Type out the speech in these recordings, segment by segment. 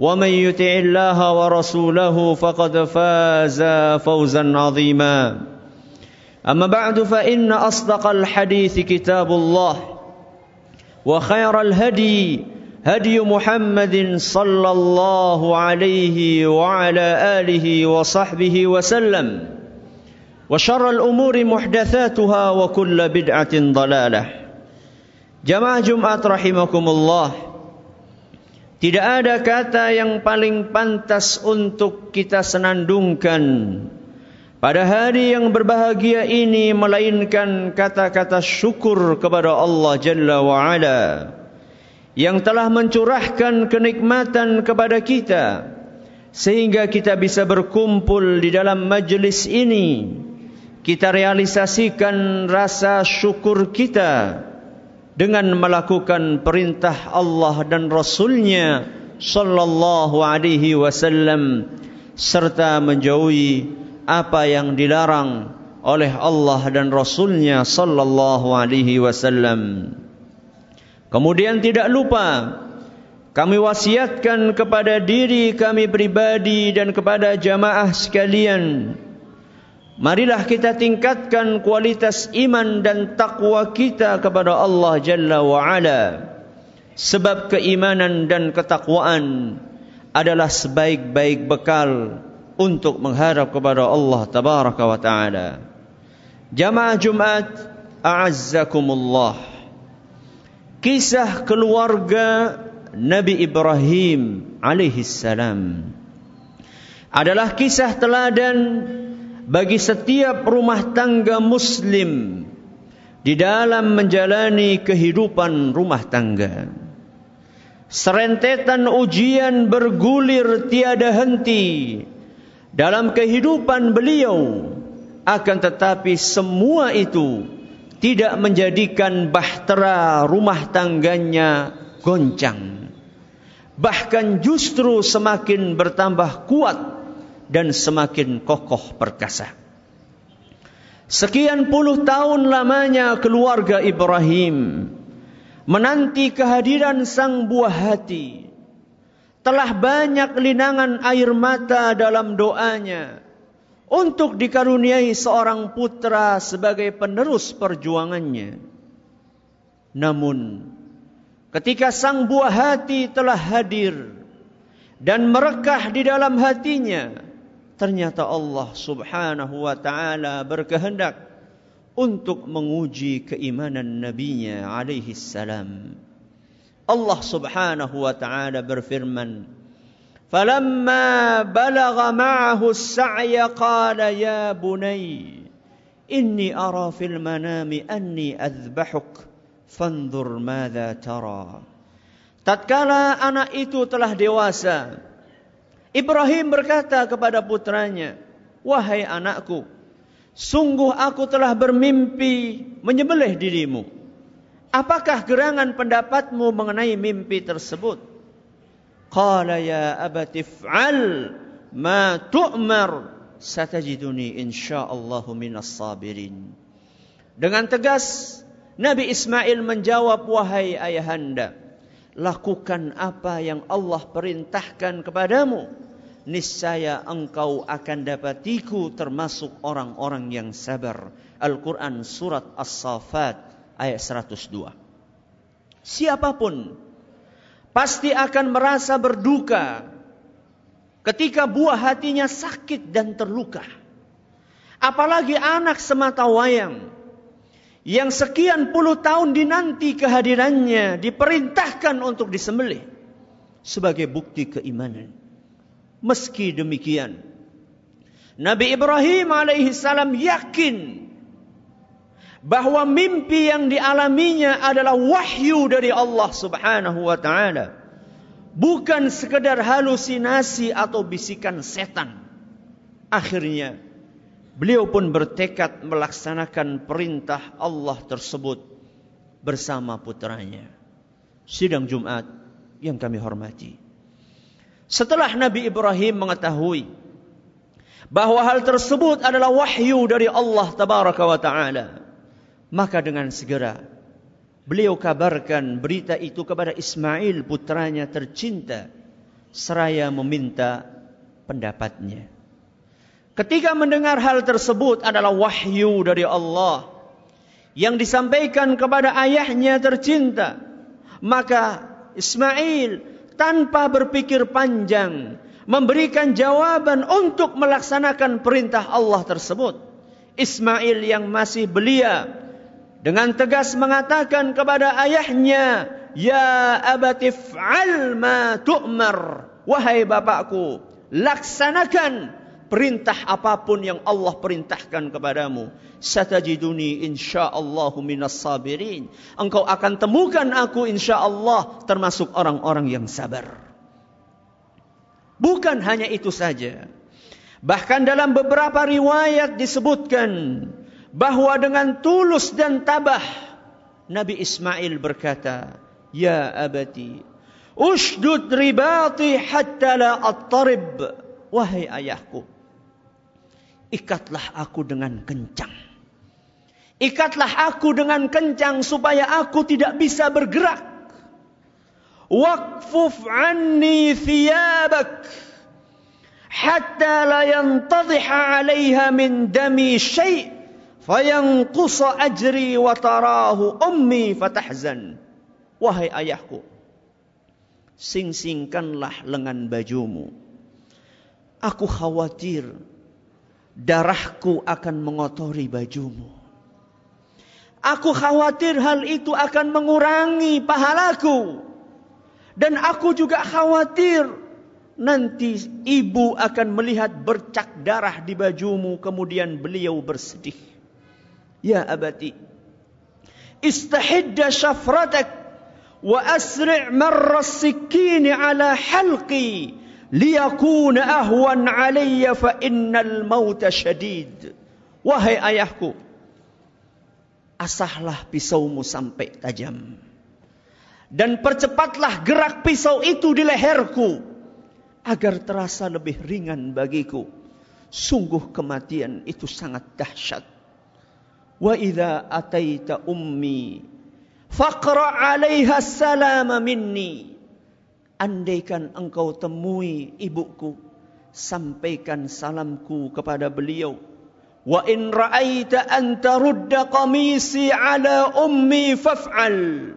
ومن يطع الله ورسوله فقد فاز فوزا عظيما. أما بعد فإن أصدق الحديث كتاب الله وخير الهدي هدي محمد صلى الله عليه وعلى آله وصحبه وسلم وشر الأمور محدثاتها وكل بدعة ضلالة. جماعة جمعة رحمكم الله. Tidak ada kata yang paling pantas untuk kita senandungkan pada hari yang berbahagia ini melainkan kata-kata syukur kepada Allah Jalla wa Ala yang telah mencurahkan kenikmatan kepada kita sehingga kita bisa berkumpul di dalam majlis ini. Kita realisasikan rasa syukur kita dengan melakukan perintah Allah dan Rasulnya sallallahu alaihi wasallam serta menjauhi apa yang dilarang oleh Allah dan Rasulnya sallallahu alaihi wasallam. Kemudian tidak lupa kami wasiatkan kepada diri kami pribadi dan kepada jamaah sekalian Marilah kita tingkatkan kualitas iman dan takwa kita kepada Allah Jalla wa Ala. Sebab keimanan dan ketakwaan adalah sebaik-baik bekal untuk mengharap kepada Allah Tabaraka wa Ta'ala. Jamaah Jumat, a'azzakumullah. Kisah keluarga Nabi Ibrahim alaihi salam adalah kisah teladan bagi setiap rumah tangga muslim di dalam menjalani kehidupan rumah tangga. Serentetan ujian bergulir tiada henti dalam kehidupan beliau akan tetapi semua itu tidak menjadikan bahtera rumah tangganya goncang. Bahkan justru semakin bertambah kuat dan semakin kokoh perkasa. Sekian puluh tahun lamanya keluarga Ibrahim menanti kehadiran sang buah hati. Telah banyak linangan air mata dalam doanya untuk dikaruniai seorang putra sebagai penerus perjuangannya. Namun ketika sang buah hati telah hadir dan merekah di dalam hatinya, Ternyata Allah subhanahu wa ta'ala berkehendak untuk menguji keimanan nabinya alaihi salam. Allah subhanahu wa ta'ala berfirman, فَلَمَّا بَلَغَ مَعَهُ السَّعْيَ قَالَ يَا بُنَيَّ إِنِّي أَرَى فِي الْمَنَامِ أَنِّي أَذْبَحُكَ فَانظُرْ مَاذَا تَرَى Tatkala anak itu telah dewasa, Ibrahim berkata kepada putranya, "Wahai anakku, sungguh aku telah bermimpi menyembelih dirimu. Apakah gerangan pendapatmu mengenai mimpi tersebut?" Qala ya abati ma tu'mar satajiduni insyaallahu minas sabirin. Dengan tegas Nabi Ismail menjawab wahai ayahanda lakukan apa yang Allah perintahkan kepadamu niscaya engkau akan dapatiku termasuk orang-orang yang sabar. Al-Quran surat As-Safat ayat 102 siapa pun pasti akan merasa berduka ketika buah hatinya sakit dan terluka. Apalagi anak semata wayang yang sekian puluh tahun dinanti kehadirannya diperintahkan untuk disembelih sebagai bukti keimanan. Meski demikian, Nabi Ibrahim alaihissalam yakin bahwa mimpi yang dialaminya adalah wahyu dari Allah Subhanahu wa taala. Bukan sekedar halusinasi atau bisikan setan. Akhirnya Beliau pun bertekad melaksanakan perintah Allah tersebut bersama putranya. Sidang Jumat yang kami hormati. Setelah Nabi Ibrahim mengetahui bahwa hal tersebut adalah wahyu dari Allah tabaraka wa taala, maka dengan segera beliau kabarkan berita itu kepada Ismail putranya tercinta seraya meminta pendapatnya. Ketika mendengar hal tersebut adalah wahyu dari Allah yang disampaikan kepada ayahnya tercinta, maka Ismail tanpa berpikir panjang memberikan jawaban untuk melaksanakan perintah Allah tersebut. Ismail yang masih belia dengan tegas mengatakan kepada ayahnya, "Ya abati fa'al ma tu'mar." Wahai bapakku, laksanakan perintah apa pun yang Allah perintahkan kepadamu. Satajiduni insyaallahu minas sabirin. Engkau akan temukan aku insyaallah termasuk orang-orang yang sabar. Bukan hanya itu saja. Bahkan dalam beberapa riwayat disebutkan bahwa dengan tulus dan tabah Nabi Ismail berkata, "Ya abati, ushdud ribati hatta la attarib." Wahai ayahku, ikatlah aku dengan kencang. Ikatlah aku dengan kencang supaya aku tidak bisa bergerak. Waqfuf anni thiyabak hatta la yantadhiha 'alayha min dami syai' fayanqusa ajri wa tarahu ummi fatahzan. Wahai ayahku, sing-singkanlah lengan bajumu. Aku khawatir darahku akan mengotori bajumu. Aku khawatir hal itu akan mengurangi pahalaku. Dan aku juga khawatir nanti ibu akan melihat bercak darah di bajumu kemudian beliau bersedih. Ya abati, istahidda syafratak wa asri' marra sikini ala halqi liyakuna ahwan alayya fa innal mauta syadid. Wahai ayahku, asahlah pisaumu sampai tajam. Dan percepatlah gerak pisau itu di leherku agar terasa lebih ringan bagiku. Sungguh kematian itu sangat dahsyat. Wa idza ataita ummi faqra 'alaiha salama minni Andaikan engkau temui ibuku, sampaikan salamku kepada beliau. Wa in ra'aita an tarudda qamisi ala ummi faf'al.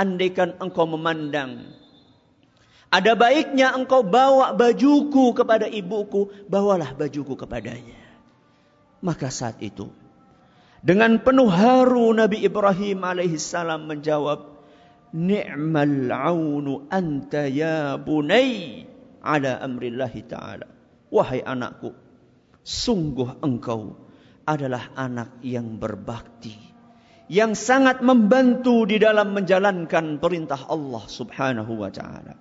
Andaikan engkau memandang ada baiknya engkau bawa bajuku kepada ibuku, bawalah bajuku kepadanya. Maka saat itu, dengan penuh haru Nabi Ibrahim alaihissalam menjawab, ni'mal aunu anta ya bunai ala amrillahi ta'ala. Wahai anakku, sungguh engkau adalah anak yang berbakti. Yang sangat membantu di dalam menjalankan perintah Allah subhanahu wa ta'ala.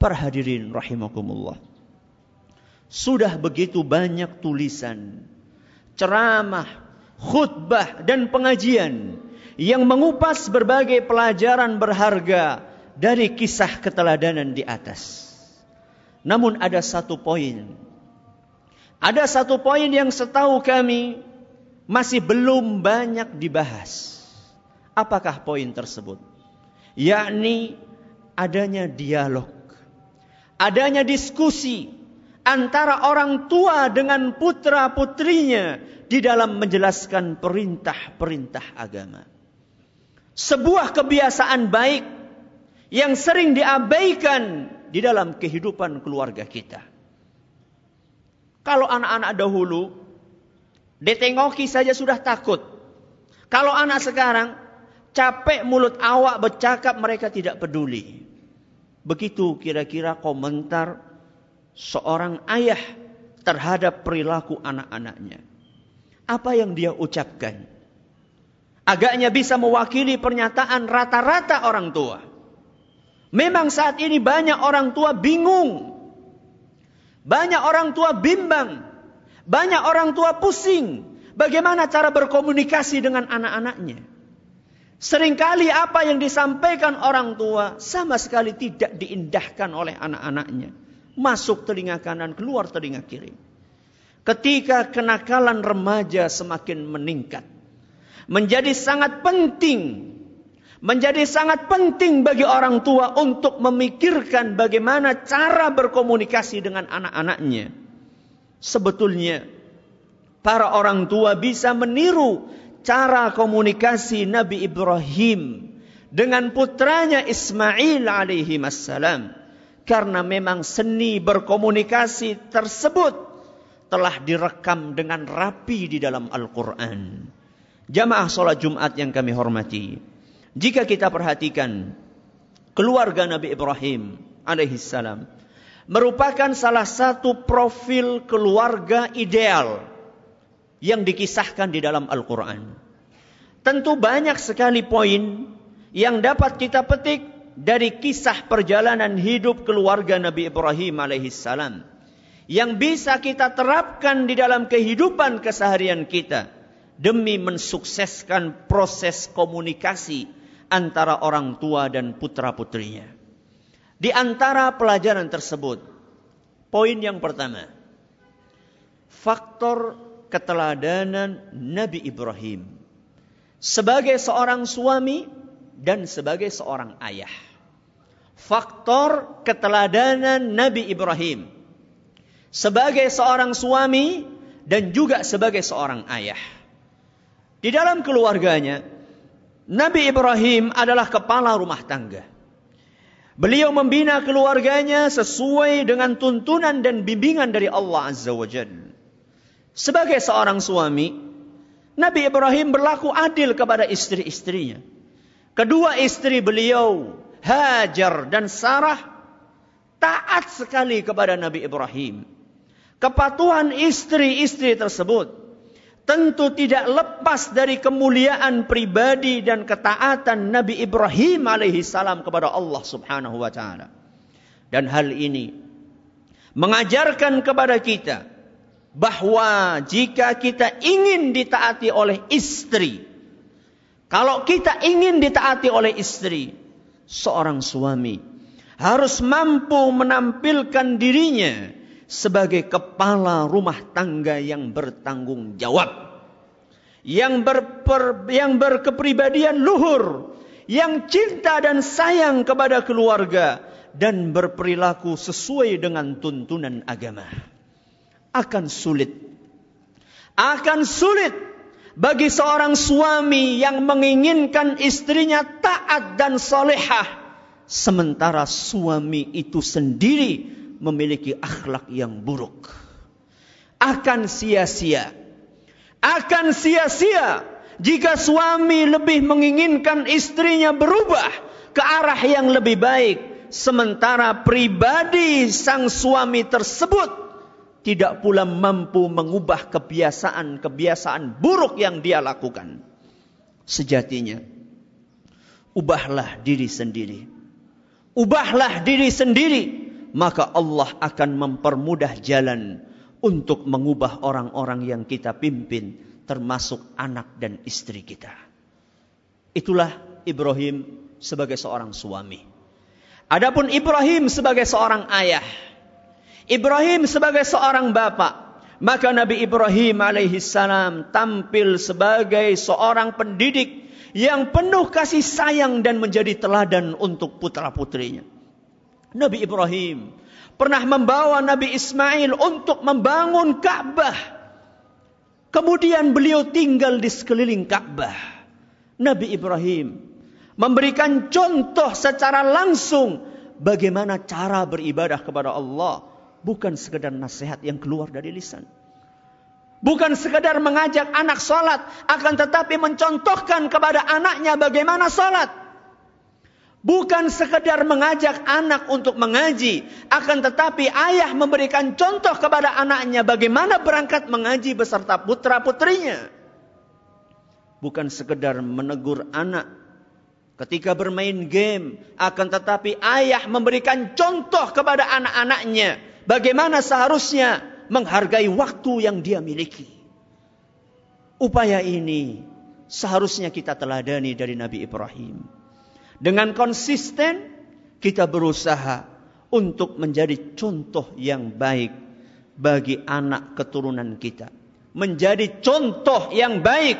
Para hadirin rahimakumullah. Sudah begitu banyak tulisan, ceramah, khutbah dan pengajian yang mengupas berbagai pelajaran berharga dari kisah keteladanan di atas. Namun ada satu poin. Ada satu poin yang setahu kami masih belum banyak dibahas. Apakah poin tersebut? Yakni adanya dialog, adanya diskusi antara orang tua dengan putra-putrinya di dalam menjelaskan perintah-perintah agama. Sebuah kebiasaan baik yang sering diabaikan di dalam kehidupan keluarga kita. Kalau anak-anak dahulu Detengoki saja sudah takut. Kalau anak sekarang capek mulut awak bercakap mereka tidak peduli. Begitu kira-kira komentar seorang ayah terhadap perilaku anak-anaknya. Apa yang dia ucapkan? Agaknya bisa mewakili pernyataan rata-rata orang tua. Memang saat ini banyak orang tua bingung. Banyak orang tua bimbang banyak orang tua pusing. Bagaimana cara berkomunikasi dengan anak-anaknya. Seringkali apa yang disampaikan orang tua sama sekali tidak diindahkan oleh anak-anaknya. Masuk telinga kanan, keluar telinga kiri. Ketika kenakalan remaja semakin meningkat. Menjadi sangat penting. Menjadi sangat penting bagi orang tua untuk memikirkan bagaimana cara berkomunikasi dengan anak-anaknya Sebetulnya para orang tua bisa meniru cara komunikasi Nabi Ibrahim dengan putranya Ismail alaihi wassalam karena memang seni berkomunikasi tersebut telah direkam dengan rapi di dalam Al-Quran. Jamaah sholat Jumat yang kami hormati. Jika kita perhatikan keluarga Nabi Ibrahim alaihi salam merupakan salah satu profil keluarga ideal yang dikisahkan di dalam Al-Quran. Tentu banyak sekali poin yang dapat kita petik dari kisah perjalanan hidup keluarga Nabi Ibrahim alaihissalam yang bisa kita terapkan di dalam kehidupan keseharian kita demi mensukseskan proses komunikasi antara orang tua dan putra-putrinya. Di antara pelajaran tersebut, poin yang pertama, faktor keteladanan Nabi Ibrahim sebagai seorang suami dan sebagai seorang ayah. Faktor keteladanan Nabi Ibrahim sebagai seorang suami dan juga sebagai seorang ayah. Di dalam keluarganya, Nabi Ibrahim adalah kepala rumah tangga. Beliau membina keluarganya sesuai dengan tuntunan dan bimbingan dari Allah Azza wa Jalla. Sebagai seorang suami, Nabi Ibrahim berlaku adil kepada istri-istrinya. Kedua istri beliau, Hajar dan Sarah, taat sekali kepada Nabi Ibrahim. Kepatuhan istri-istri tersebut tentu tidak lepas dari kemuliaan pribadi dan ketaatan Nabi Ibrahim alaihi salam kepada Allah Subhanahu wa taala. Dan hal ini mengajarkan kepada kita bahwa jika kita ingin ditaati oleh istri, kalau kita ingin ditaati oleh istri, seorang suami harus mampu menampilkan dirinya sebagai kepala rumah tangga yang bertanggung jawab. Yang, berper, yang berkepribadian luhur. Yang cinta dan sayang kepada keluarga. Dan berperilaku sesuai dengan tuntunan agama. Akan sulit. Akan sulit bagi seorang suami yang menginginkan istrinya taat dan solehah. Sementara suami itu sendiri memiliki akhlak yang buruk. Akan sia-sia. Akan sia-sia jika suami lebih menginginkan istrinya berubah ke arah yang lebih baik. Sementara pribadi sang suami tersebut tidak pula mampu mengubah kebiasaan-kebiasaan buruk yang dia lakukan. Sejatinya, ubahlah diri sendiri. Ubahlah diri sendiri maka Allah akan mempermudah jalan untuk mengubah orang-orang yang kita pimpin, termasuk anak dan istri kita. Itulah Ibrahim sebagai seorang suami. Adapun Ibrahim sebagai seorang ayah, Ibrahim sebagai seorang bapak, Maka Nabi Ibrahim alaihissalam tampil sebagai seorang pendidik yang penuh kasih sayang dan menjadi teladan untuk putra-putrinya. Nabi Ibrahim pernah membawa Nabi Ismail untuk membangun Ka'bah. Kemudian beliau tinggal di sekeliling Ka'bah. Nabi Ibrahim memberikan contoh secara langsung bagaimana cara beribadah kepada Allah bukan sekedar nasihat yang keluar dari lisan. Bukan sekedar mengajak anak salat, akan tetapi mencontohkan kepada anaknya bagaimana salat. Bukan sekedar mengajak anak untuk mengaji, akan tetapi ayah memberikan contoh kepada anaknya bagaimana berangkat mengaji beserta putra-putrinya. Bukan sekedar menegur anak ketika bermain game, akan tetapi ayah memberikan contoh kepada anak-anaknya bagaimana seharusnya menghargai waktu yang dia miliki. Upaya ini seharusnya kita teladani dari Nabi Ibrahim. Dengan konsisten kita berusaha untuk menjadi contoh yang baik bagi anak keturunan kita. Menjadi contoh yang baik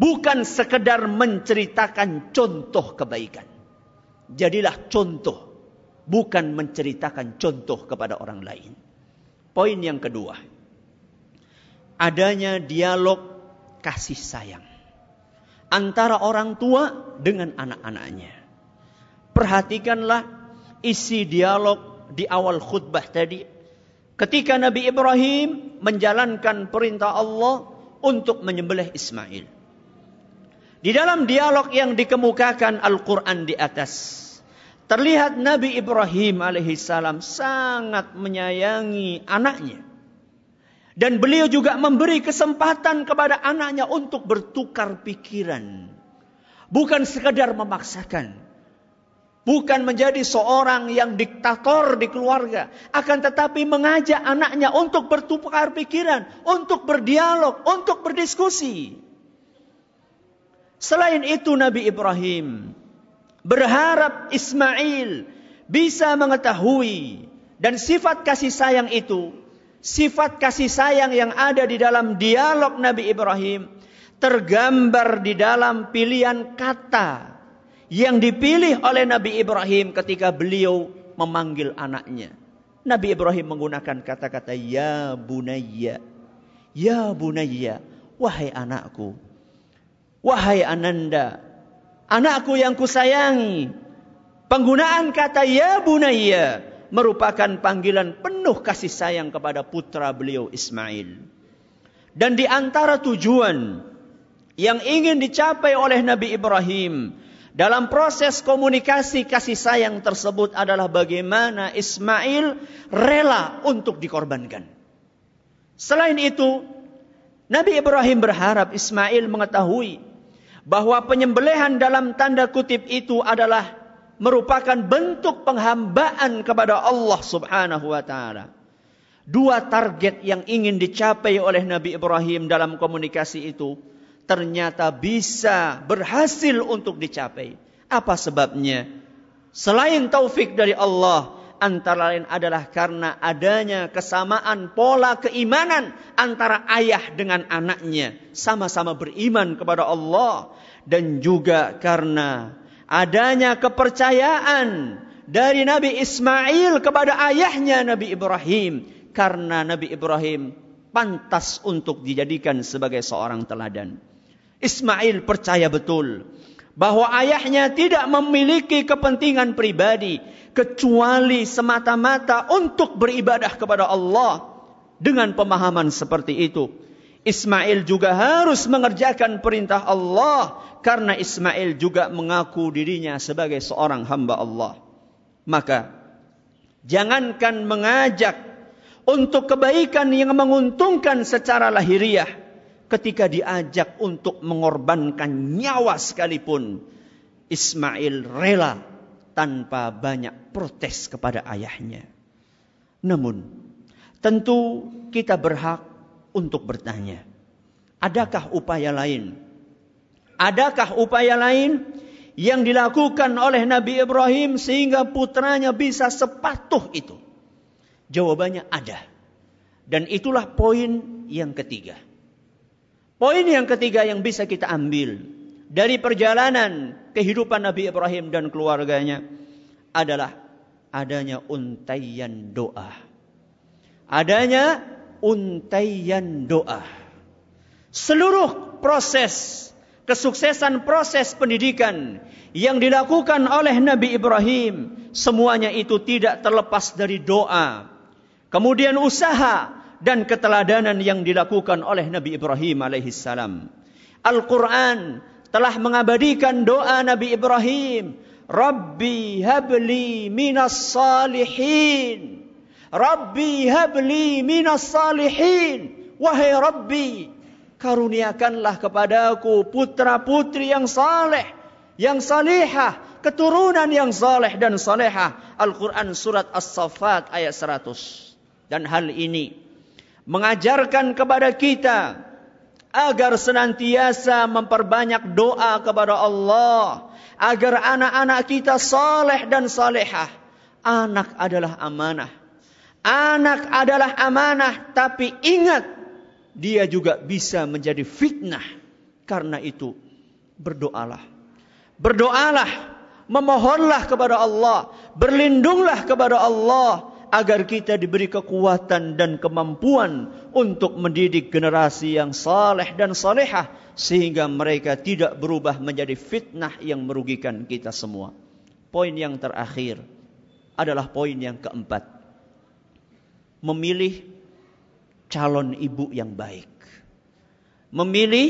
bukan sekedar menceritakan contoh kebaikan. Jadilah contoh, bukan menceritakan contoh kepada orang lain. Poin yang kedua, adanya dialog kasih sayang antara orang tua dengan anak-anaknya. Perhatikanlah isi dialog di awal khutbah tadi. Ketika Nabi Ibrahim menjalankan perintah Allah untuk menyembelih Ismail. Di dalam dialog yang dikemukakan Al-Quran di atas. Terlihat Nabi Ibrahim alaihissalam sangat menyayangi anaknya. Dan beliau juga memberi kesempatan kepada anaknya untuk bertukar pikiran. Bukan sekadar memaksakan. Bukan menjadi seorang yang diktator di keluarga. Akan tetapi mengajak anaknya untuk bertukar pikiran. Untuk berdialog, untuk berdiskusi. Selain itu Nabi Ibrahim berharap Ismail bisa mengetahui dan sifat kasih sayang itu, sifat kasih sayang yang ada di dalam dialog Nabi Ibrahim tergambar di dalam pilihan kata yang dipilih oleh Nabi Ibrahim ketika beliau memanggil anaknya. Nabi Ibrahim menggunakan kata-kata ya bunayya. Ya bunayya, wahai anakku. Wahai ananda, anakku yang kusayangi. Penggunaan kata ya bunaya merupakan panggilan penuh kasih sayang kepada putra beliau Ismail. Dan di antara tujuan yang ingin dicapai oleh Nabi Ibrahim dalam proses komunikasi kasih sayang tersebut adalah bagaimana Ismail rela untuk dikorbankan. Selain itu, Nabi Ibrahim berharap Ismail mengetahui bahwa penyembelihan dalam tanda kutip itu adalah merupakan bentuk penghambaan kepada Allah Subhanahu wa taala. Dua target yang ingin dicapai oleh Nabi Ibrahim dalam komunikasi itu ternyata bisa berhasil untuk dicapai. Apa sebabnya? Selain taufik dari Allah, antara lain adalah karena adanya kesamaan pola keimanan antara ayah dengan anaknya, sama-sama beriman kepada Allah dan juga karena adanya kepercayaan dari Nabi Ismail kepada ayahnya Nabi Ibrahim karena Nabi Ibrahim pantas untuk dijadikan sebagai seorang teladan. Ismail percaya betul bahwa ayahnya tidak memiliki kepentingan pribadi kecuali semata-mata untuk beribadah kepada Allah dengan pemahaman seperti itu. Ismail juga harus mengerjakan perintah Allah karena Ismail juga mengaku dirinya sebagai seorang hamba Allah. Maka jangankan mengajak untuk kebaikan yang menguntungkan secara lahiriah ketika diajak untuk mengorbankan nyawa sekalipun Ismail rela tanpa banyak protes kepada ayahnya. Namun tentu kita berhak untuk bertanya, adakah upaya lain? Adakah upaya lain yang dilakukan oleh Nabi Ibrahim sehingga putranya bisa sepatuh itu? Jawabannya ada. Dan itulah poin yang ketiga. Poin yang ketiga yang bisa kita ambil dari perjalanan kehidupan Nabi Ibrahim dan keluarganya adalah adanya untaian doa. Adanya untaian doa. Seluruh proses kesuksesan proses pendidikan yang dilakukan oleh Nabi Ibrahim semuanya itu tidak terlepas dari doa. Kemudian usaha dan keteladanan yang dilakukan oleh Nabi Ibrahim alaihissalam. Al-Quran telah mengabadikan doa Nabi Ibrahim. Rabbi habli minas salihin. Rabbi habli minas salihin. Wahai Rabbi, karuniakanlah kepadaku putra-putri yang saleh, yang salihah, keturunan yang saleh dan salehah. Al-Quran surat As-Saffat ayat 100. Dan hal ini mengajarkan kepada kita agar senantiasa memperbanyak doa kepada Allah agar anak-anak kita saleh dan salehah. Anak adalah amanah. Anak adalah amanah, tapi ingat dia juga bisa menjadi fitnah. Karena itu berdoalah. Berdoalah, memohonlah kepada Allah, berlindunglah kepada Allah agar kita diberi kekuatan dan kemampuan untuk mendidik generasi yang saleh dan salehah sehingga mereka tidak berubah menjadi fitnah yang merugikan kita semua. Poin yang terakhir adalah poin yang keempat. Memilih calon ibu yang baik. Memilih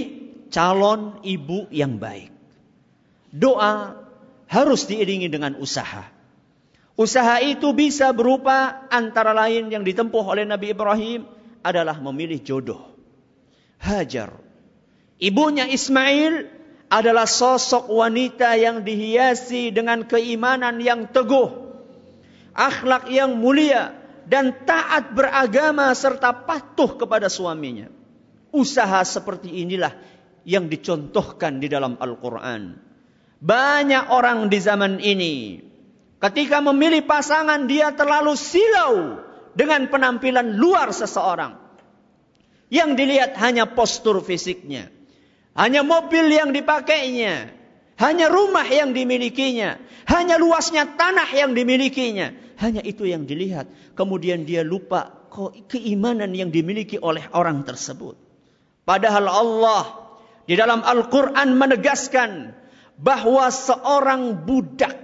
calon ibu yang baik. Doa harus diiringi dengan usaha. Usaha itu bisa berupa antara lain yang ditempuh oleh Nabi Ibrahim adalah memilih jodoh. Hajar. Ibunya Ismail adalah sosok wanita yang dihiasi dengan keimanan yang teguh. Akhlak yang mulia dan taat beragama serta patuh kepada suaminya. Usaha seperti inilah yang dicontohkan di dalam Al-Quran. Banyak orang di zaman ini Ketika memilih pasangan dia terlalu silau dengan penampilan luar seseorang. Yang dilihat hanya postur fisiknya. Hanya mobil yang dipakainya. Hanya rumah yang dimilikinya. Hanya luasnya tanah yang dimilikinya. Hanya itu yang dilihat. Kemudian dia lupa keimanan yang dimiliki oleh orang tersebut. Padahal Allah di dalam Al-Quran menegaskan bahwa seorang budak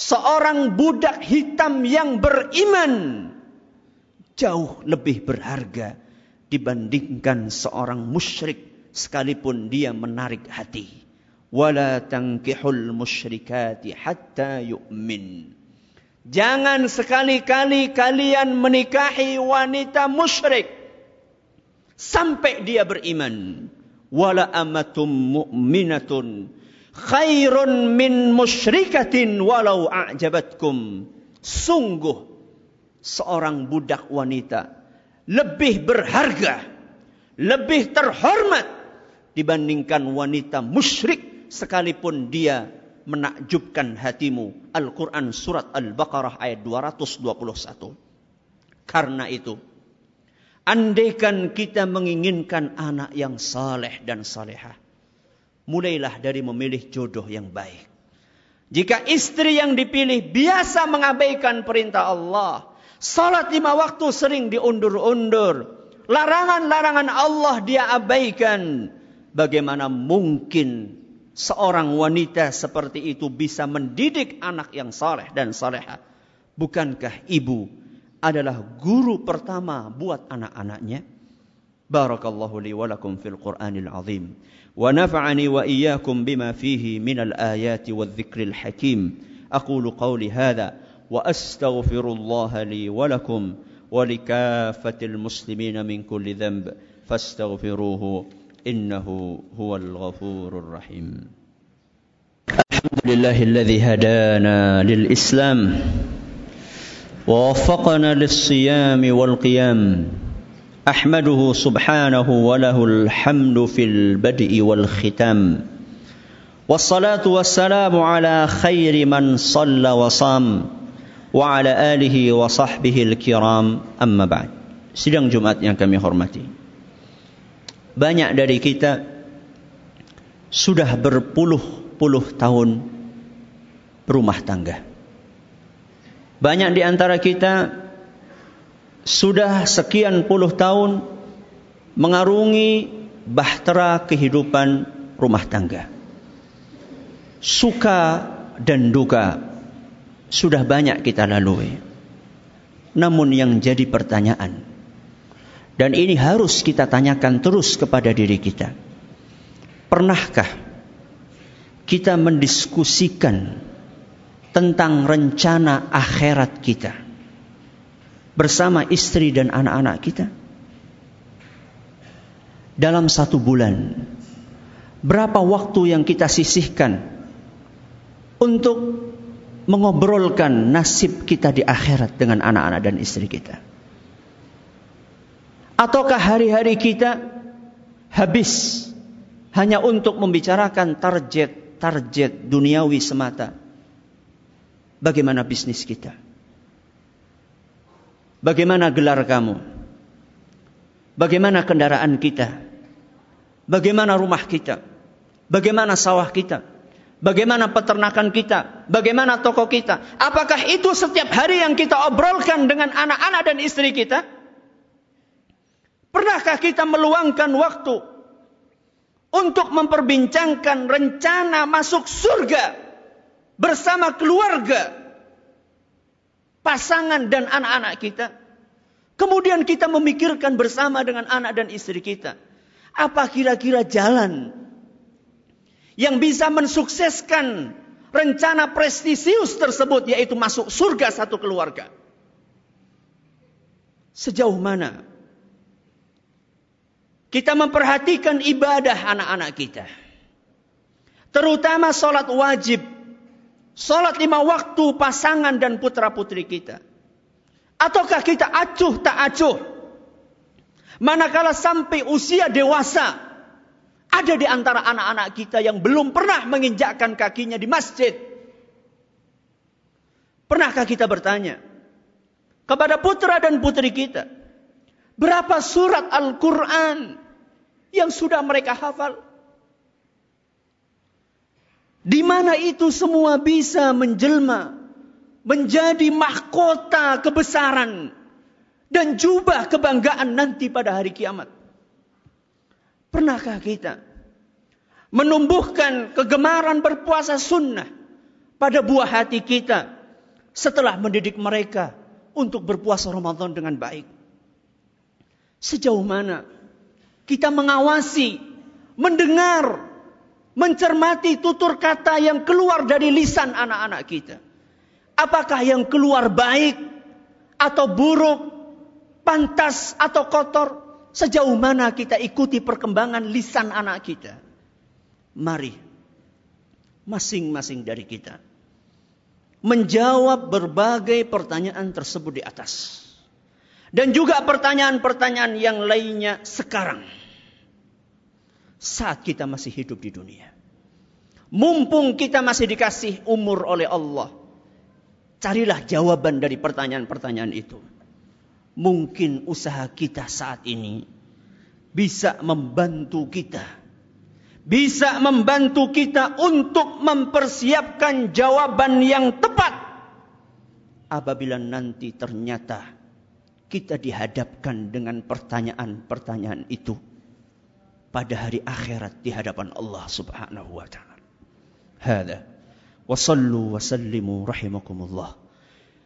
seorang budak hitam yang beriman jauh lebih berharga dibandingkan seorang musyrik sekalipun dia menarik hati. Wala tankihul musyrikati hatta yu'min. Jangan sekali-kali kalian menikahi wanita musyrik sampai dia beriman. Wala amatum mu'minatun khairun min musyrikatin walau a'jabatkum. Sungguh seorang budak wanita lebih berharga, lebih terhormat dibandingkan wanita musyrik sekalipun dia menakjubkan hatimu. Al-Quran surat Al-Baqarah ayat 221. Karena itu, andaikan kita menginginkan anak yang saleh dan salehah, mulailah dari memilih jodoh yang baik. Jika istri yang dipilih biasa mengabaikan perintah Allah, salat lima waktu sering diundur-undur, larangan-larangan Allah dia abaikan, bagaimana mungkin seorang wanita seperti itu bisa mendidik anak yang saleh dan saleha? Bukankah ibu adalah guru pertama buat anak-anaknya? Barakallahu li wa lakum fil Qur'anil azim. Wa nafa'ani wa iyyakum bima fihi minal ayati wadh-dhikril hakim. Aqulu qawli hadha wa astaghfirullaha li wa lakum wa likaffatil muslimin min kulli dhanb fastaghfiruhu إنه هو الغفور الرحيم. الحمد لله الذي هدانا للإسلام ووفقنا للصيام والقيام. أحمده سبحانه وله الحمد في البدء والختام. والصلاة والسلام على خير من صلى وصام وعلى آله وصحبه الكرام. أما بعد Sidang Jumat yang kami hormati. Banyak dari kita sudah berpuluh-puluh tahun berumah tangga. Banyak di antara kita sudah sekian puluh tahun mengarungi bahtera kehidupan rumah tangga. Suka dan duka sudah banyak kita lalui. Namun yang jadi pertanyaan dan ini harus kita tanyakan terus kepada diri kita. Pernahkah kita mendiskusikan tentang rencana akhirat kita bersama istri dan anak-anak kita? Dalam satu bulan, berapa waktu yang kita sisihkan untuk mengobrolkan nasib kita di akhirat dengan anak-anak dan istri kita? Ataukah hari-hari kita habis hanya untuk membicarakan target-target duniawi semata. Bagaimana bisnis kita? Bagaimana gelar kamu? Bagaimana kendaraan kita? Bagaimana rumah kita? Bagaimana sawah kita? Bagaimana peternakan kita? Bagaimana toko kita? Apakah itu setiap hari yang kita obrolkan dengan anak-anak dan istri kita? Pernahkah kita meluangkan waktu untuk memperbincangkan rencana masuk surga bersama keluarga, pasangan dan anak-anak kita. Kemudian kita memikirkan bersama dengan anak dan istri kita. Apa kira-kira jalan yang bisa mensukseskan rencana prestisius tersebut yaitu masuk surga satu keluarga. Sejauh mana kita memperhatikan ibadah anak-anak kita. Terutama sholat wajib. Sholat lima waktu pasangan dan putra putri kita. Ataukah kita acuh tak acuh? Manakala sampai usia dewasa. Ada di antara anak-anak kita yang belum pernah menginjakkan kakinya di masjid. Pernahkah kita bertanya kepada putra dan putri kita, berapa surat Al-Quran yang sudah mereka hafal. Di mana itu semua bisa menjelma menjadi mahkota kebesaran dan jubah kebanggaan nanti pada hari kiamat. Pernahkah kita menumbuhkan kegemaran berpuasa sunnah pada buah hati kita setelah mendidik mereka untuk berpuasa Ramadan dengan baik? Sejauh mana kita mengawasi, mendengar, mencermati tutur kata yang keluar dari lisan anak-anak kita. Apakah yang keluar baik atau buruk, pantas atau kotor? Sejauh mana kita ikuti perkembangan lisan anak kita? Mari, masing-masing dari kita menjawab berbagai pertanyaan tersebut di atas. Dan juga pertanyaan-pertanyaan yang lainnya sekarang saat kita masih hidup di dunia. Mumpung kita masih dikasih umur oleh Allah, carilah jawaban dari pertanyaan-pertanyaan itu. Mungkin usaha kita saat ini bisa membantu kita, bisa membantu kita untuk mempersiapkan jawaban yang tepat apabila nanti ternyata kita dihadapkan dengan pertanyaan-pertanyaan itu pada hari akhirat di hadapan Allah Subhanahu wa taala. Hada wa sallu wa sallimu rahimakumullah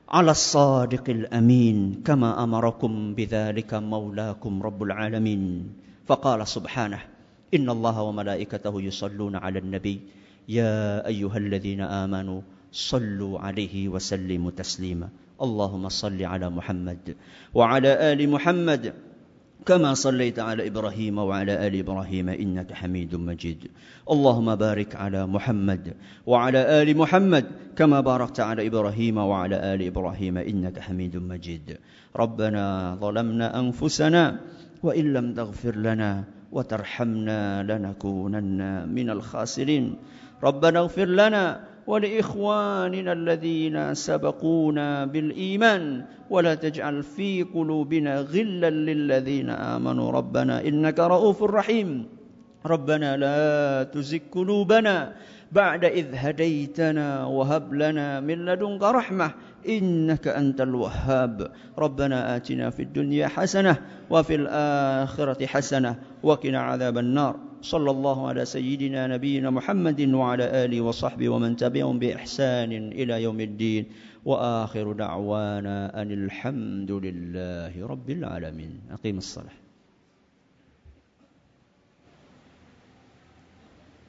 ala sadiqil amin kama amarakum bidzalika maulakum rabbul alamin faqala subhanahu inna Allah wa malaikatahu yusalluna 'ala Nabi. ya ayyuhalladzina amanu sallu 'alaihi wa sallimu taslima اللهم صل على محمد وعلى آل محمد كما صليت على إبراهيم وعلى آل إبراهيم إنك حميد مجيد. اللهم بارك على محمد وعلى آل محمد كما باركت على إبراهيم وعلى آل إبراهيم إنك حميد مجيد. ربنا ظلمنا أنفسنا وإن لم تغفر لنا وترحمنا لنكونن من الخاسرين. ربنا اغفر لنا ولإخواننا الذين سبقونا بالإيمان ولا تجعل في قلوبنا غلا للذين آمنوا. ربنا إنك رؤوف رحيم. ربنا لا تزغ قلوبنا بعد إذ هديتنا وهب لنا من لدنك رحمة إنك أنت الوهاب. ربنا آتنا في الدنيا حسنة وفي الآخرة حسنة وقنا عذاب النار. صلى الله على سيدنا نبينا محمد وعلى آله وصحبه ومن تبعهم بإحسان إلى يوم الدين. وآخر دعوانا أن الحمد لله رب العالمين. أقيم الصلاة.